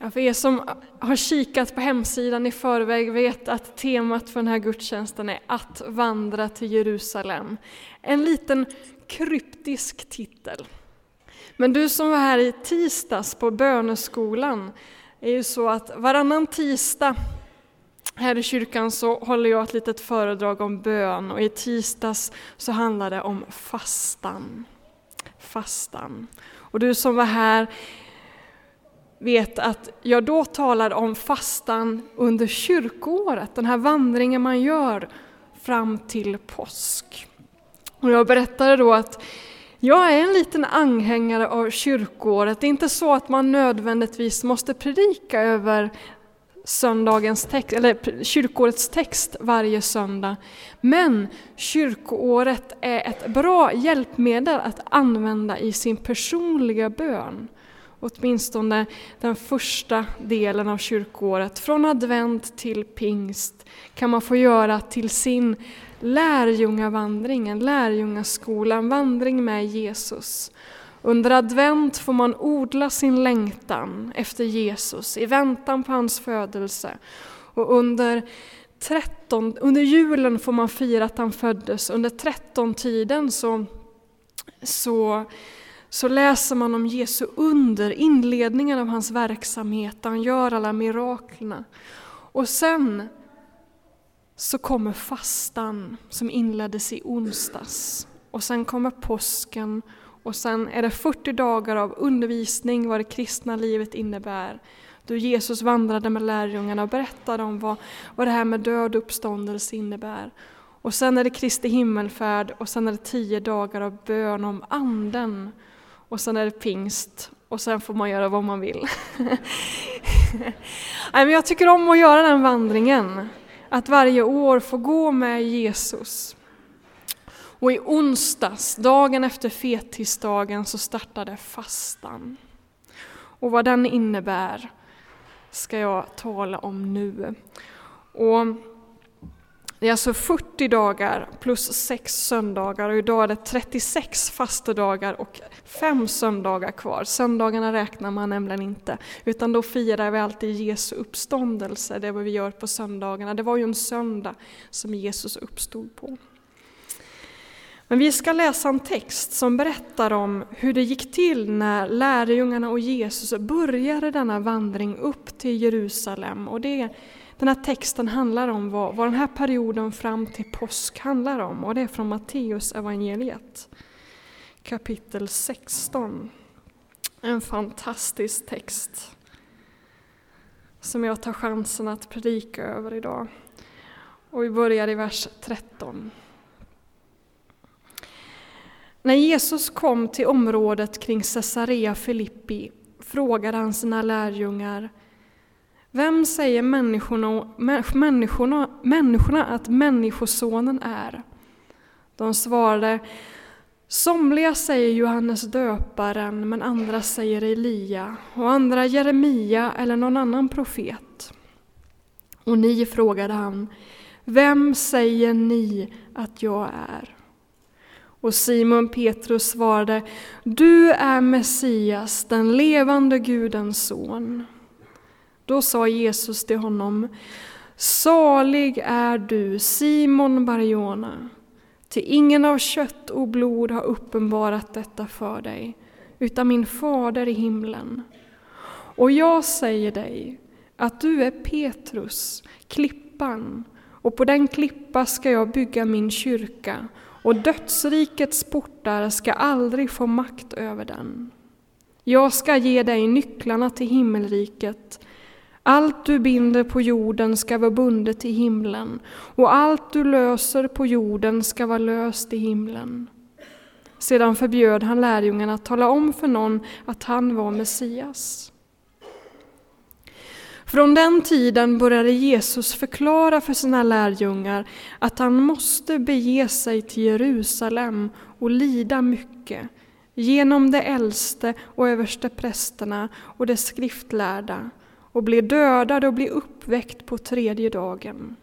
Ja, för er som har kikat på hemsidan i förväg vet att temat för den här gudstjänsten är att vandra till Jerusalem. En liten kryptisk titel. Men du som var här i tisdags på böneskolan, är ju så att varannan tisdag här i kyrkan så håller jag ett litet föredrag om bön och i tisdags så handlar det om fastan. Fastan. Och du som var här vet att jag då talade om fastan under kyrkoåret, den här vandringen man gör fram till påsk. Och jag berättade då att jag är en liten anhängare av kyrkoåret. Det är inte så att man nödvändigtvis måste predika över söndagens text, eller kyrkoårets text varje söndag. Men kyrkoåret är ett bra hjälpmedel att använda i sin personliga bön. Åtminstone den första delen av kyrkoåret, från advent till pingst, kan man få göra till sin lärjungavandring, en lärjungaskola, en vandring med Jesus. Under advent får man odla sin längtan efter Jesus i väntan på hans födelse. Och under, 13, under julen får man fira att han föddes. Under tretton-tiden så, så, så läser man om Jesu under, inledningen av hans verksamhet, han gör alla miraklerna. Och sen så kommer fastan som inleddes i onsdags. Och sen kommer påsken och sen är det 40 dagar av undervisning vad det kristna livet innebär. Då Jesus vandrade med lärjungarna och berättade om vad, vad det här med död och uppståndelse innebär. Och sen är det Kristi himmelfärd och sen är det tio dagar av bön om anden. Och sen är det pingst och sen får man göra vad man vill. Nej, men jag tycker om att göra den vandringen. Att varje år få gå med Jesus. Och i onsdags, dagen efter fettisdagen, så startade fastan. Och vad den innebär ska jag tala om nu. Och det är alltså 40 dagar plus 6 söndagar och idag är det 36 fastedagar och 5 söndagar kvar. Söndagarna räknar man nämligen inte, utan då firar vi alltid Jesu uppståndelse, det är vad vi gör på söndagarna. Det var ju en söndag som Jesus uppstod på. Men vi ska läsa en text som berättar om hur det gick till när lärjungarna och Jesus började denna vandring upp till Jerusalem. Och det, den här texten handlar om vad, vad den här perioden fram till påsk handlar om. Och det är från Matteus evangeliet kapitel 16. En fantastisk text som jag tar chansen att predika över idag. Och vi börjar i vers 13. När Jesus kom till området kring Caesarea Filippi frågade han sina lärjungar vem säger människorna, människorna, människorna att Människosonen är? De svarade Somliga säger Johannes döparen, men andra säger Elia och andra Jeremia eller någon annan profet. Och ni frågade han, vem säger ni att jag är? Och Simon Petrus svarade, Du är Messias, den levande Gudens son. Då sa Jesus till honom, Salig är du, Simon Barjona, till ingen av kött och blod har uppenbarat detta för dig, utan min fader i himlen. Och jag säger dig att du är Petrus, klippan, och på den klippa ska jag bygga min kyrka, och dödsrikets portar ska aldrig få makt över den. Jag ska ge dig nycklarna till himmelriket. Allt du binder på jorden ska vara bundet i himlen, och allt du löser på jorden ska vara löst i himlen. Sedan förbjöd han lärjungarna att tala om för någon att han var Messias. Från den tiden började Jesus förklara för sina lärjungar att han måste bege sig till Jerusalem och lida mycket genom de äldste och överste prästerna och de skriftlärda och blir dödad och blir uppväckt på tredje dagen.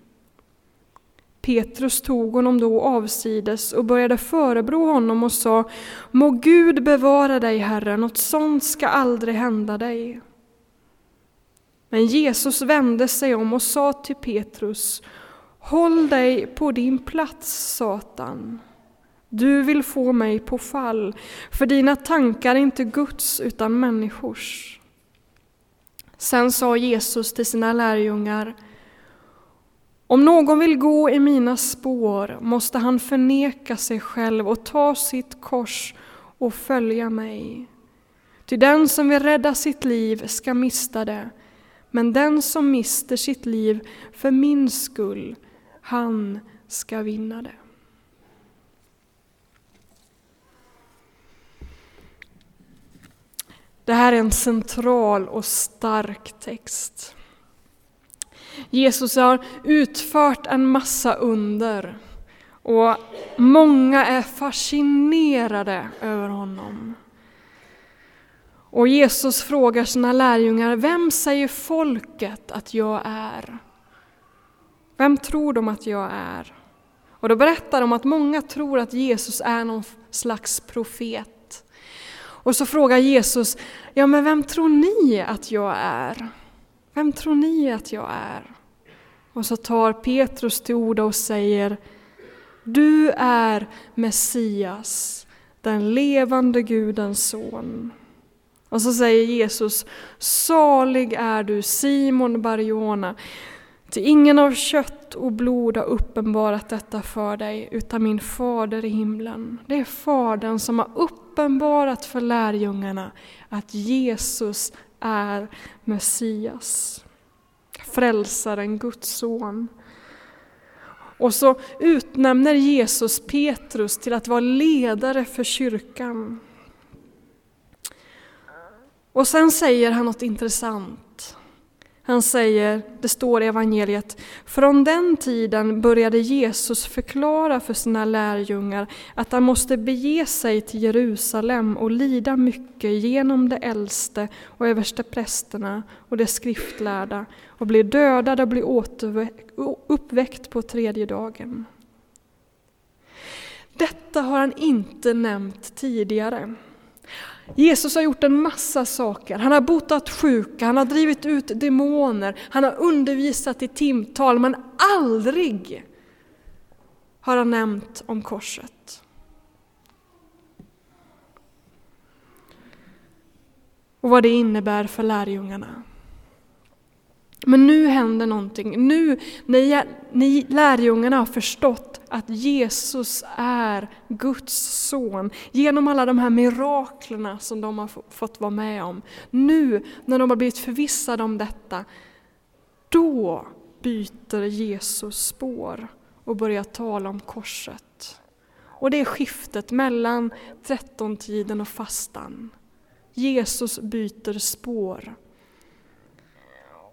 Petrus tog honom då avsides och började förebrå honom och sa Må Gud bevara dig, Herre, något sånt ska aldrig hända dig. Men Jesus vände sig om och sa till Petrus, Håll dig på din plats, Satan. Du vill få mig på fall, för dina tankar är inte Guds utan människors. Sen sa Jesus till sina lärjungar, om någon vill gå i mina spår måste han förneka sig själv och ta sitt kors och följa mig. Ty den som vill rädda sitt liv ska mista det, men den som mister sitt liv för min skull, han ska vinna det. Det här är en central och stark text. Jesus har utfört en massa under och många är fascinerade över honom. Och Jesus frågar sina lärjungar, vem säger folket att jag är? Vem tror de att jag är? Och då berättar de att många tror att Jesus är någon slags profet. Och så frågar Jesus, ja men vem tror ni att jag är? Vem tror ni att jag är? Och så tar Petrus till orda och säger, du är Messias, den levande Gudens son. Och så säger Jesus, salig är du Simon Barjona, till ingen av kött och blod har uppenbarat detta för dig, utan min fader i himlen. Det är Fadern som har uppenbarat uppenbarat för lärjungarna att Jesus är Messias, frälsaren, Guds son. Och så utnämner Jesus Petrus till att vara ledare för kyrkan. Och sen säger han något intressant. Han säger, det står i evangeliet, från den tiden började Jesus förklara för sina lärjungar att han måste bege sig till Jerusalem och lida mycket genom de äldste och överste prästerna och de skriftlärda och bli dödad och bli uppväckt på tredje dagen. Detta har han inte nämnt tidigare. Jesus har gjort en massa saker. Han har botat sjuka, han har drivit ut demoner, han har undervisat i timtal, men aldrig har han nämnt om korset. Och vad det innebär för lärjungarna. Men nu händer någonting. Nu när lärjungarna har förstått att Jesus är Guds son, genom alla de här miraklerna som de har fått vara med om. Nu när de har blivit förvissade om detta, då byter Jesus spår och börjar tala om korset. Och det är skiftet mellan trettontiden och fastan. Jesus byter spår.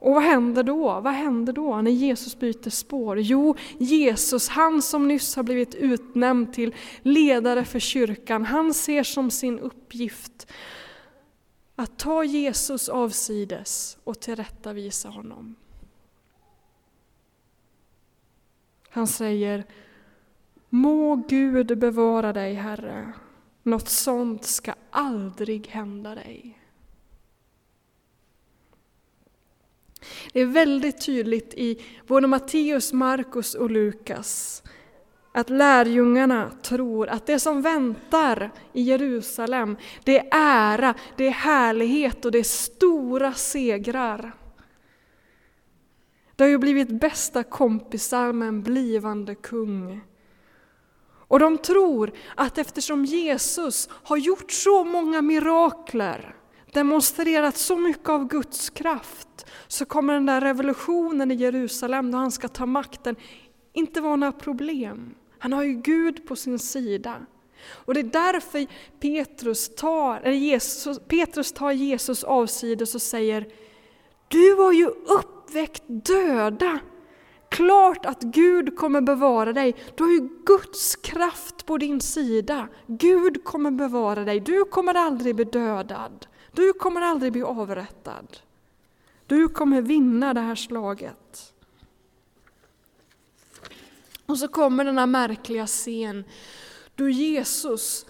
Och vad händer då? Vad händer då när Jesus byter spår? Jo, Jesus, han som nyss har blivit utnämnd till ledare för kyrkan, han ser som sin uppgift att ta Jesus avsides och tillrättavisa honom. Han säger Må Gud bevara dig, Herre. Något sånt ska aldrig hända dig. Det är väldigt tydligt i både Matteus, Markus och Lukas att lärjungarna tror att det som väntar i Jerusalem, det är ära, det är härlighet och det är stora segrar. De har ju blivit bästa kompisar med en blivande kung. Och de tror att eftersom Jesus har gjort så många mirakler, demonstrerat så mycket av Guds kraft, så kommer den där revolutionen i Jerusalem då han ska ta makten inte vara några problem. Han har ju Gud på sin sida. Och det är därför Petrus tar, eller Jesus, Petrus tar Jesus avsides och säger Du har ju uppväckt döda. Klart att Gud kommer bevara dig. Du har ju Guds kraft på din sida. Gud kommer bevara dig. Du kommer aldrig bli dödad. Du kommer aldrig bli avrättad. Du kommer vinna det här slaget. Och så kommer denna märkliga scen då Jesus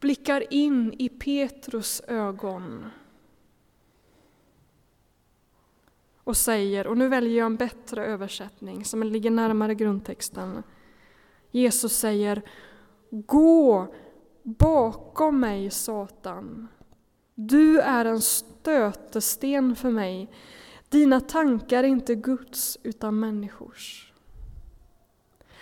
blickar in i Petrus ögon. och säger, och nu väljer jag en bättre översättning som ligger närmare grundtexten. Jesus säger Gå bakom mig, Satan. Du är en stötesten för mig. Dina tankar är inte Guds utan människors.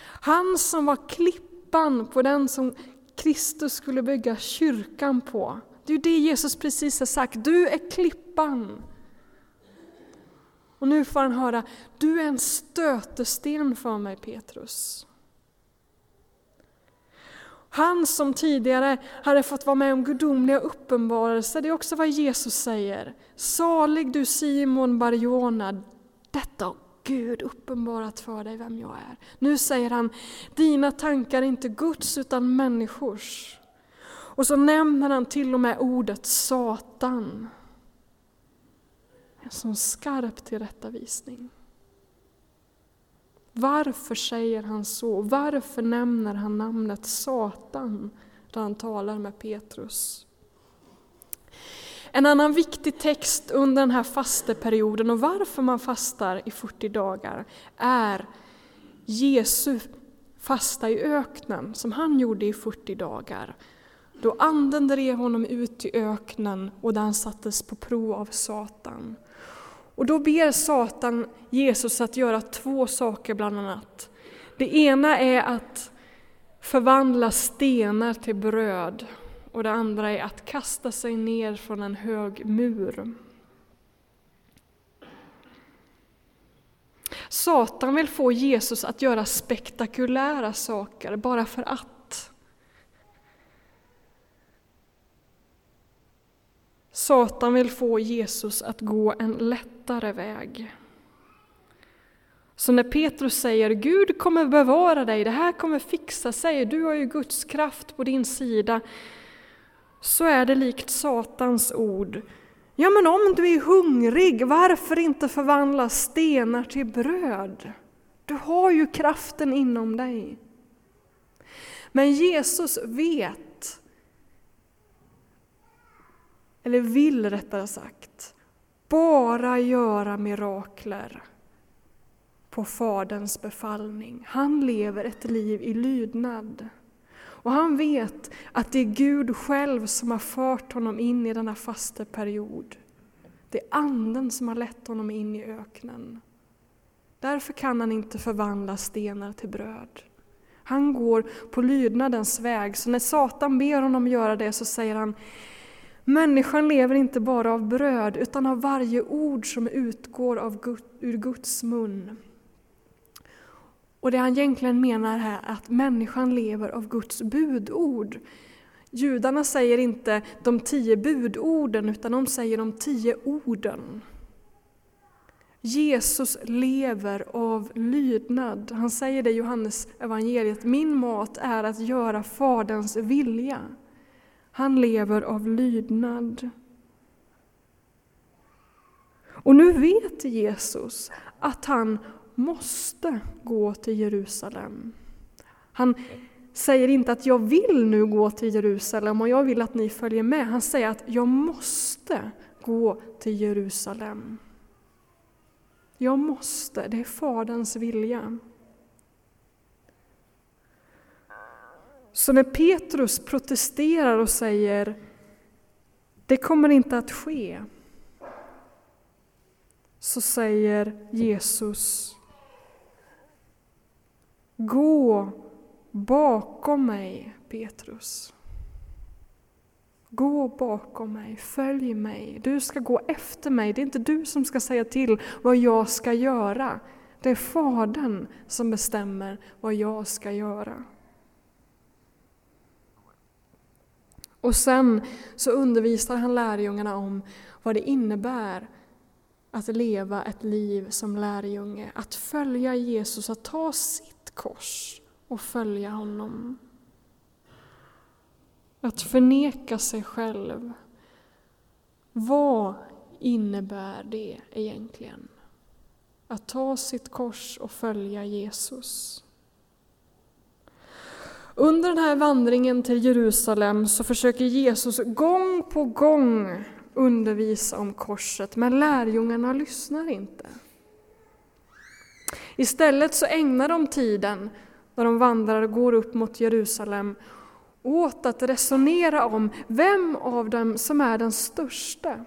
Han som var klippan på den som Kristus skulle bygga kyrkan på. Det är det Jesus precis har sagt, du är klippan. Och nu får han höra, du är en stötesten för mig Petrus. Han som tidigare hade fått vara med om gudomliga uppenbarelser, det är också vad Jesus säger. Salig du Simon Barjona, detta har Gud uppenbarat för dig vem jag är. Nu säger han, dina tankar är inte Guds utan människors. Och så nämner han till och med ordet Satan. En sån skarp tillrättavisning. Varför säger han så? Varför nämner han namnet Satan när han talar med Petrus? En annan viktig text under den här fasteperioden och varför man fastar i 40 dagar är Jesu fasta i öknen som han gjorde i 40 dagar. Då anden drev honom ut i öknen och där han sattes på prov av Satan. Och då ber Satan Jesus att göra två saker bland annat. Det ena är att förvandla stenar till bröd och det andra är att kasta sig ner från en hög mur. Satan vill få Jesus att göra spektakulära saker bara för att. Satan vill få Jesus att gå en lättare väg. Så när Petrus säger Gud kommer bevara dig, det här kommer fixa sig, du har ju Guds kraft på din sida, så är det likt Satans ord. Ja, men om du är hungrig, varför inte förvandla stenar till bröd? Du har ju kraften inom dig. Men Jesus vet eller vill rättare sagt, bara göra mirakler på Faderns befallning. Han lever ett liv i lydnad. Och han vet att det är Gud själv som har fört honom in i denna fasteperiod. Det är Anden som har lett honom in i öknen. Därför kan han inte förvandla stenar till bröd. Han går på lydnadens väg, så när Satan ber honom göra det så säger han Människan lever inte bara av bröd utan av varje ord som utgår av Gud, ur Guds mun. Och det han egentligen menar här är att människan lever av Guds budord. Judarna säger inte de tio budorden utan de säger de tio orden. Jesus lever av lydnad. Han säger det i Johannes evangeliet. min mat är att göra Faderns vilja. Han lever av lydnad. Och nu vet Jesus att han måste gå till Jerusalem. Han säger inte att jag vill nu gå till Jerusalem och jag vill att ni följer med. Han säger att jag måste gå till Jerusalem. Jag måste, det är Faderns vilja. Så när Petrus protesterar och säger det kommer inte att ske, så säger Jesus Gå bakom mig, Petrus. Gå bakom mig, följ mig. Du ska gå efter mig. Det är inte du som ska säga till vad jag ska göra. Det är Fadern som bestämmer vad jag ska göra. Och sen så undervisar han lärjungarna om vad det innebär att leva ett liv som lärjunge, att följa Jesus, att ta sitt kors och följa honom. Att förneka sig själv. Vad innebär det egentligen? Att ta sitt kors och följa Jesus. Under den här vandringen till Jerusalem så försöker Jesus gång på gång undervisa om korset, men lärjungarna lyssnar inte. Istället så ägnar de tiden, när de vandrar och går upp mot Jerusalem, åt att resonera om vem av dem som är den största.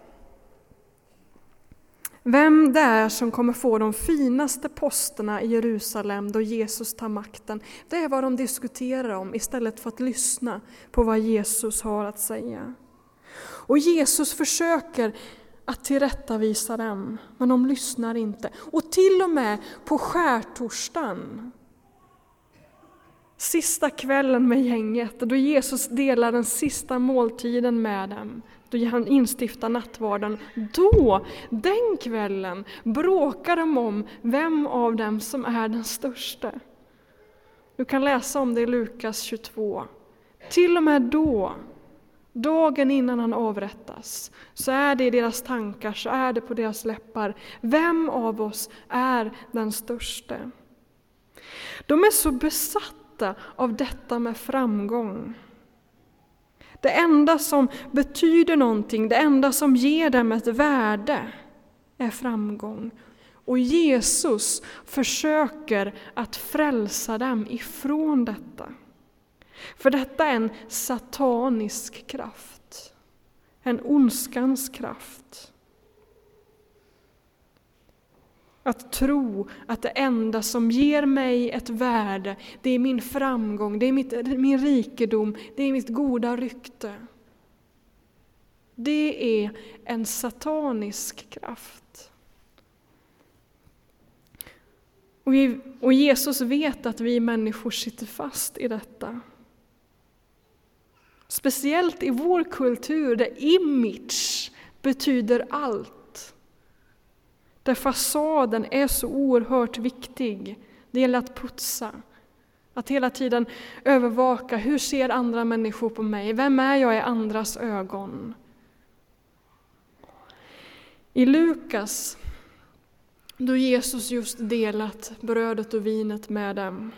Vem det är som kommer få de finaste posterna i Jerusalem då Jesus tar makten, det är vad de diskuterar om istället för att lyssna på vad Jesus har att säga. Och Jesus försöker att tillrättavisa dem, men de lyssnar inte. Och till och med på skärtorsdagen, sista kvällen med gänget, då Jesus delar den sista måltiden med dem, då han instiftar nattvarden, då, den kvällen, bråkar de om vem av dem som är den största. Du kan läsa om det i Lukas 22. Till och med då, dagen innan han avrättas, så är det i deras tankar, så är det på deras läppar. Vem av oss är den största? De är så besatta av detta med framgång. Det enda som betyder någonting, det enda som ger dem ett värde, är framgång. Och Jesus försöker att frälsa dem ifrån detta. För detta är en satanisk kraft, en ondskans kraft. Att tro att det enda som ger mig ett värde, det är min framgång, det är mitt, min rikedom, det är mitt goda rykte. Det är en satanisk kraft. Och, vi, och Jesus vet att vi människor sitter fast i detta. Speciellt i vår kultur där image betyder allt. Där fasaden är så oerhört viktig. Det gäller att putsa. Att hela tiden övervaka, hur ser andra människor på mig? Vem är jag i andras ögon? I Lukas, då Jesus just delat brödet och vinet med dem,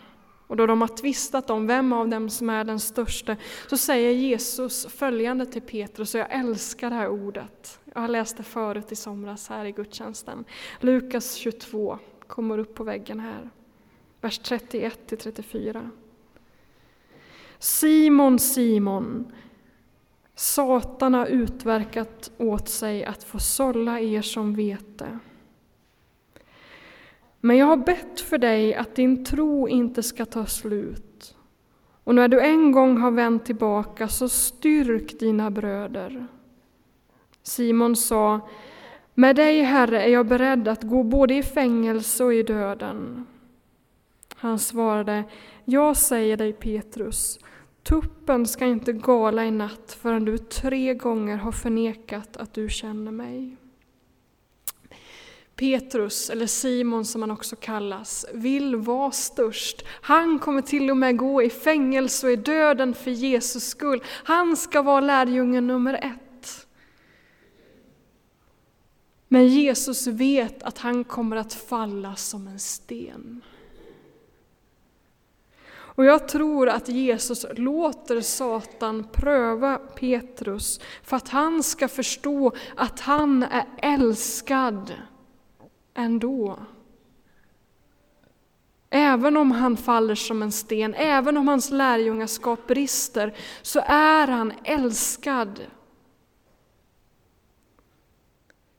och då de har tvistat om vem av dem som är den största, så säger Jesus följande till Petrus, och jag älskar det här ordet. Jag har läst det förut i somras här i gudstjänsten. Lukas 22 kommer upp på väggen här. Vers 31 till 34. Simon, Simon, Satan har utverkat åt sig att få sålla er som vete. Men jag har bett för dig att din tro inte ska ta slut. Och när du en gång har vänt tillbaka, så styrk dina bröder. Simon sa, med dig, Herre, är jag beredd att gå både i fängelse och i döden. Han svarade, jag säger dig Petrus, tuppen ska inte gala i natt förrän du tre gånger har förnekat att du känner mig. Petrus, eller Simon som han också kallas, vill vara störst. Han kommer till och med gå i fängelse och i döden för Jesus skull. Han ska vara lärjungen nummer ett. Men Jesus vet att han kommer att falla som en sten. Och jag tror att Jesus låter Satan pröva Petrus för att han ska förstå att han är älskad ändå. Även om han faller som en sten, även om hans lärjungaskap brister, så är han älskad.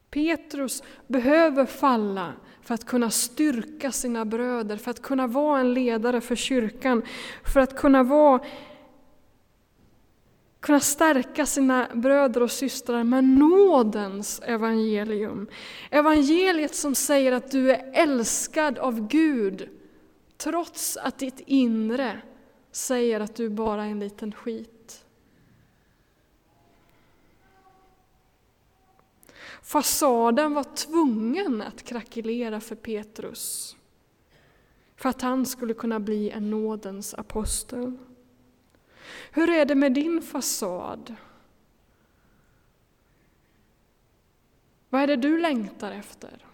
Petrus behöver falla för att kunna styrka sina bröder, för att kunna vara en ledare för kyrkan, för att kunna vara kunna stärka sina bröder och systrar med nådens evangelium. Evangeliet som säger att du är älskad av Gud, trots att ditt inre säger att du bara är en liten skit. Fasaden var tvungen att krackelera för Petrus, för att han skulle kunna bli en nådens apostel. Hur är det med din fasad? Vad är det du längtar efter?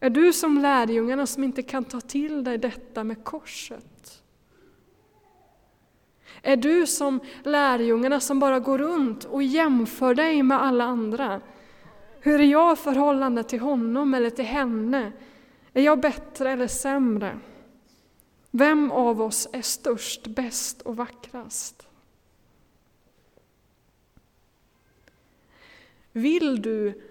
Är du som lärjungarna som inte kan ta till dig detta med korset? Är du som lärjungarna som bara går runt och jämför dig med alla andra? Hur är jag i förhållande till honom eller till henne? Är jag bättre eller sämre? Vem av oss är störst, bäst och vackrast? Vill du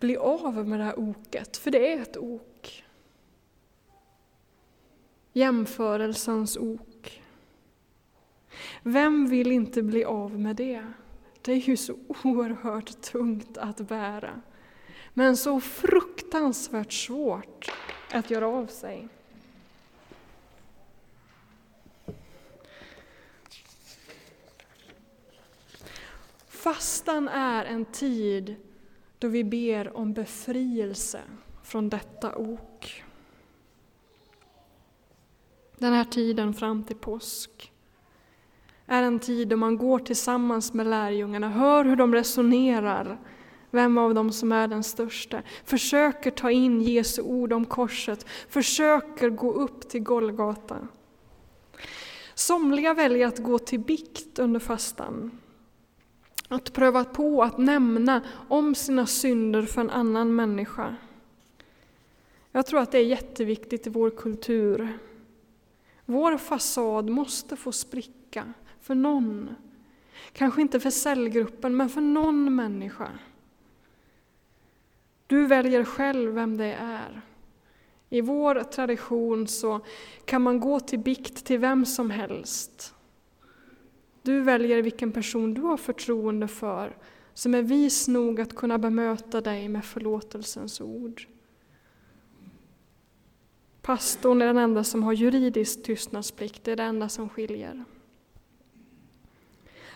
bli av med det här oket? För det är ett ok. Jämförelsens ok. Vem vill inte bli av med det? Det är ju så oerhört tungt att bära. Men så fruktansvärt svårt att göra av sig. Fastan är en tid då vi ber om befrielse från detta ok. Den här tiden fram till påsk är en tid då man går tillsammans med lärjungarna, hör hur de resonerar, vem av dem som är den största, försöker ta in Jesu ord om korset, försöker gå upp till Golgata. Somliga väljer att gå till bikt under fastan, att pröva på att nämna om sina synder för en annan människa. Jag tror att det är jätteviktigt i vår kultur. Vår fasad måste få spricka för någon. Kanske inte för cellgruppen, men för någon människa. Du väljer själv vem det är. I vår tradition så kan man gå till bikt till vem som helst. Du väljer vilken person du har förtroende för, som är vis nog att kunna bemöta dig med förlåtelsens ord. Pastorn är den enda som har juridisk tystnadsplikt, det är det enda som skiljer.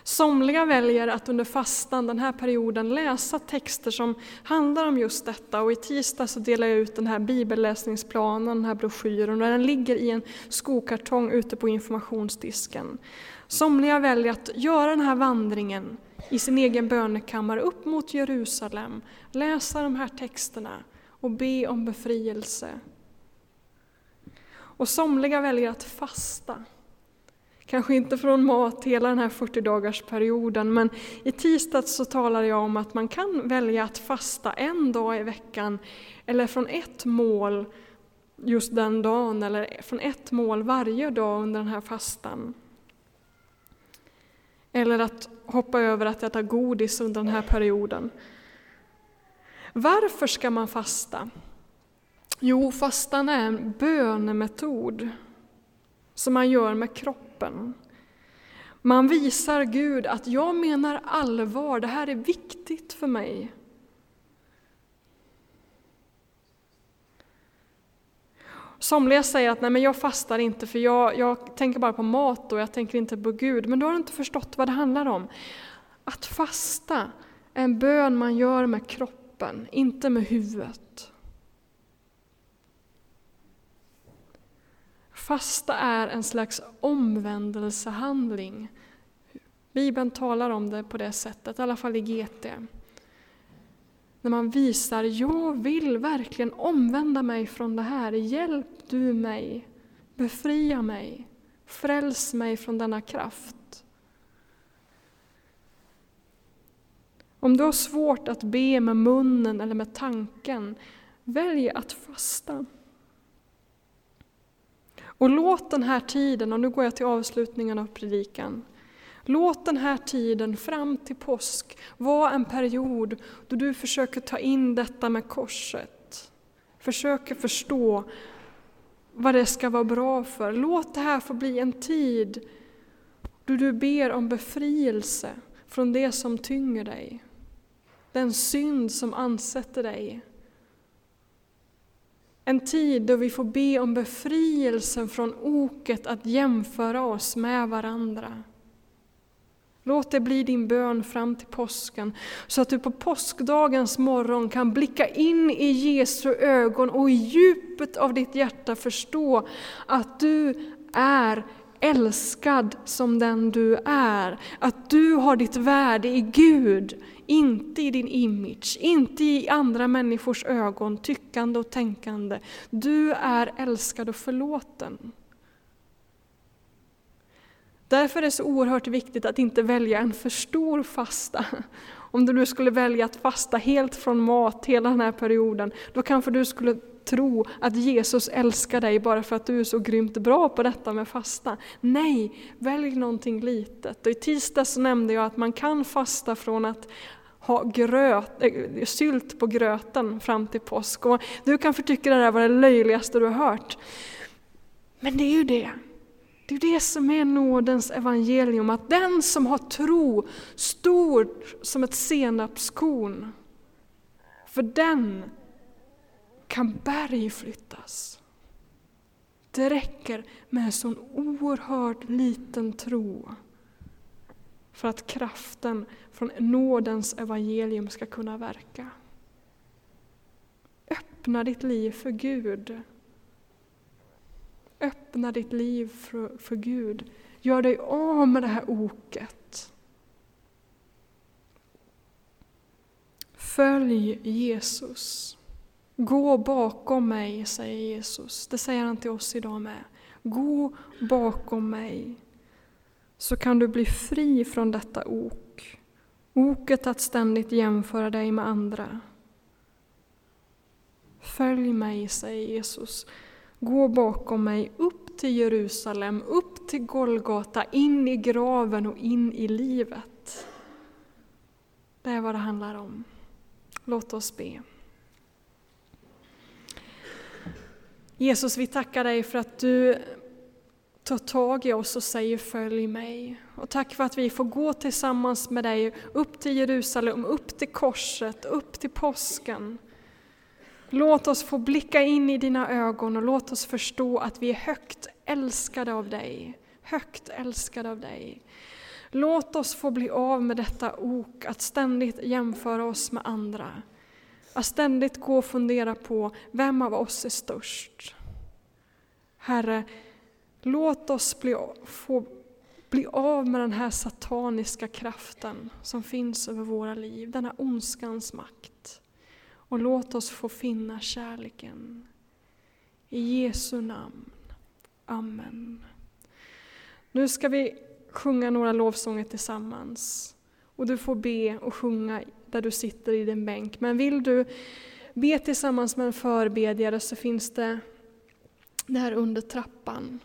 Somliga väljer att under fastan, den här perioden, läsa texter som handlar om just detta. Och i tisdag så delar jag ut den här bibelläsningsplanen, den här broschyren, och den ligger i en skokartong ute på informationsdisken. Somliga väljer att göra den här vandringen i sin egen bönekammare upp mot Jerusalem, läsa de här texterna och be om befrielse. Och somliga väljer att fasta Kanske inte från mat hela den här 40 dagars perioden, men i tisdags så talade jag om att man kan välja att fasta en dag i veckan, eller från ett mål just den dagen, eller från ett mål varje dag under den här fastan. Eller att hoppa över att äta godis under den här perioden. Varför ska man fasta? Jo, fastan är en bönemetod som man gör med kroppen. Man visar Gud att jag menar allvar, det här är viktigt för mig. Somliga säger att nej men jag fastar inte för jag, jag tänker bara på mat och jag tänker inte på Gud. Men då har du inte förstått vad det handlar om. Att fasta är en bön man gör med kroppen, inte med huvudet. Fasta är en slags omvändelsehandling. Bibeln talar om det på det sättet, i alla fall i GT. När man visar, jag vill verkligen omvända mig från det här. Hjälp du mig, befria mig, fräls mig från denna kraft. Om du har svårt att be med munnen eller med tanken, välj att fasta. Och låt den här tiden, och nu går jag till avslutningen av predikan, låt den här tiden fram till påsk vara en period då du försöker ta in detta med korset. Försöker förstå vad det ska vara bra för. Låt det här få bli en tid då du ber om befrielse från det som tynger dig. Den synd som ansätter dig. En tid då vi får be om befrielsen från oket att jämföra oss med varandra. Låt det bli din bön fram till påsken, så att du på påskdagens morgon kan blicka in i Jesu ögon och i djupet av ditt hjärta förstå att du är älskad som den du är. Att du har ditt värde i Gud, inte i din image, inte i andra människors ögon, tyckande och tänkande. Du är älskad och förlåten. Därför är det så oerhört viktigt att inte välja en för stor fasta. Om du nu skulle välja att fasta helt från mat hela den här perioden, då kanske du skulle tro att Jesus älskar dig bara för att du är så grymt bra på detta med fasta. Nej, välj någonting litet. Och I tisdags nämnde jag att man kan fasta från att ha gröt, äh, sylt på gröten fram till påsk. Och du kanske tycker det där var det löjligaste du har hört. Men det är ju det. Det är det som är nådens evangelium, att den som har tro stor som ett senapskorn, för den kan berg flyttas. Det räcker med en sån oerhört liten tro för att kraften från nådens evangelium ska kunna verka. Öppna ditt liv för Gud. Öppna ditt liv för, för Gud. Gör dig av med det här oket. Följ Jesus. Gå bakom mig, säger Jesus. Det säger han till oss idag med. Gå bakom mig, så kan du bli fri från detta ok. Oket att ständigt jämföra dig med andra. Följ mig, säger Jesus. Gå bakom mig upp till Jerusalem, upp till Golgata, in i graven och in i livet. Det är vad det handlar om. Låt oss be. Jesus, vi tackar dig för att du tar tag i oss och säger följ mig. Och tack för att vi får gå tillsammans med dig upp till Jerusalem, upp till korset, upp till påsken. Låt oss få blicka in i dina ögon och låt oss förstå att vi är högt älskade av dig. Högt älskade av dig. Låt oss få bli av med detta ok att ständigt jämföra oss med andra. Att ständigt gå och fundera på vem av oss är störst. Herre, låt oss bli, få bli av med den här sataniska kraften som finns över våra liv, denna ondskans makt. Och låt oss få finna kärleken. I Jesu namn. Amen. Nu ska vi sjunga några lovsånger tillsammans. Och du får be och sjunga där du sitter i din bänk. Men vill du be tillsammans med en förbedjare så finns det där under trappan.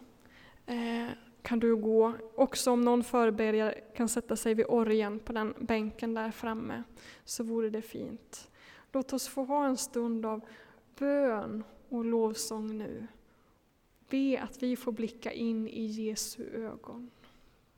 Eh, kan du gå. Också om någon förbedjare kan sätta sig vid orgen på den bänken där framme så vore det fint. Låt oss få ha en stund av bön och lovsång nu. Be att vi får blicka in i Jesu ögon.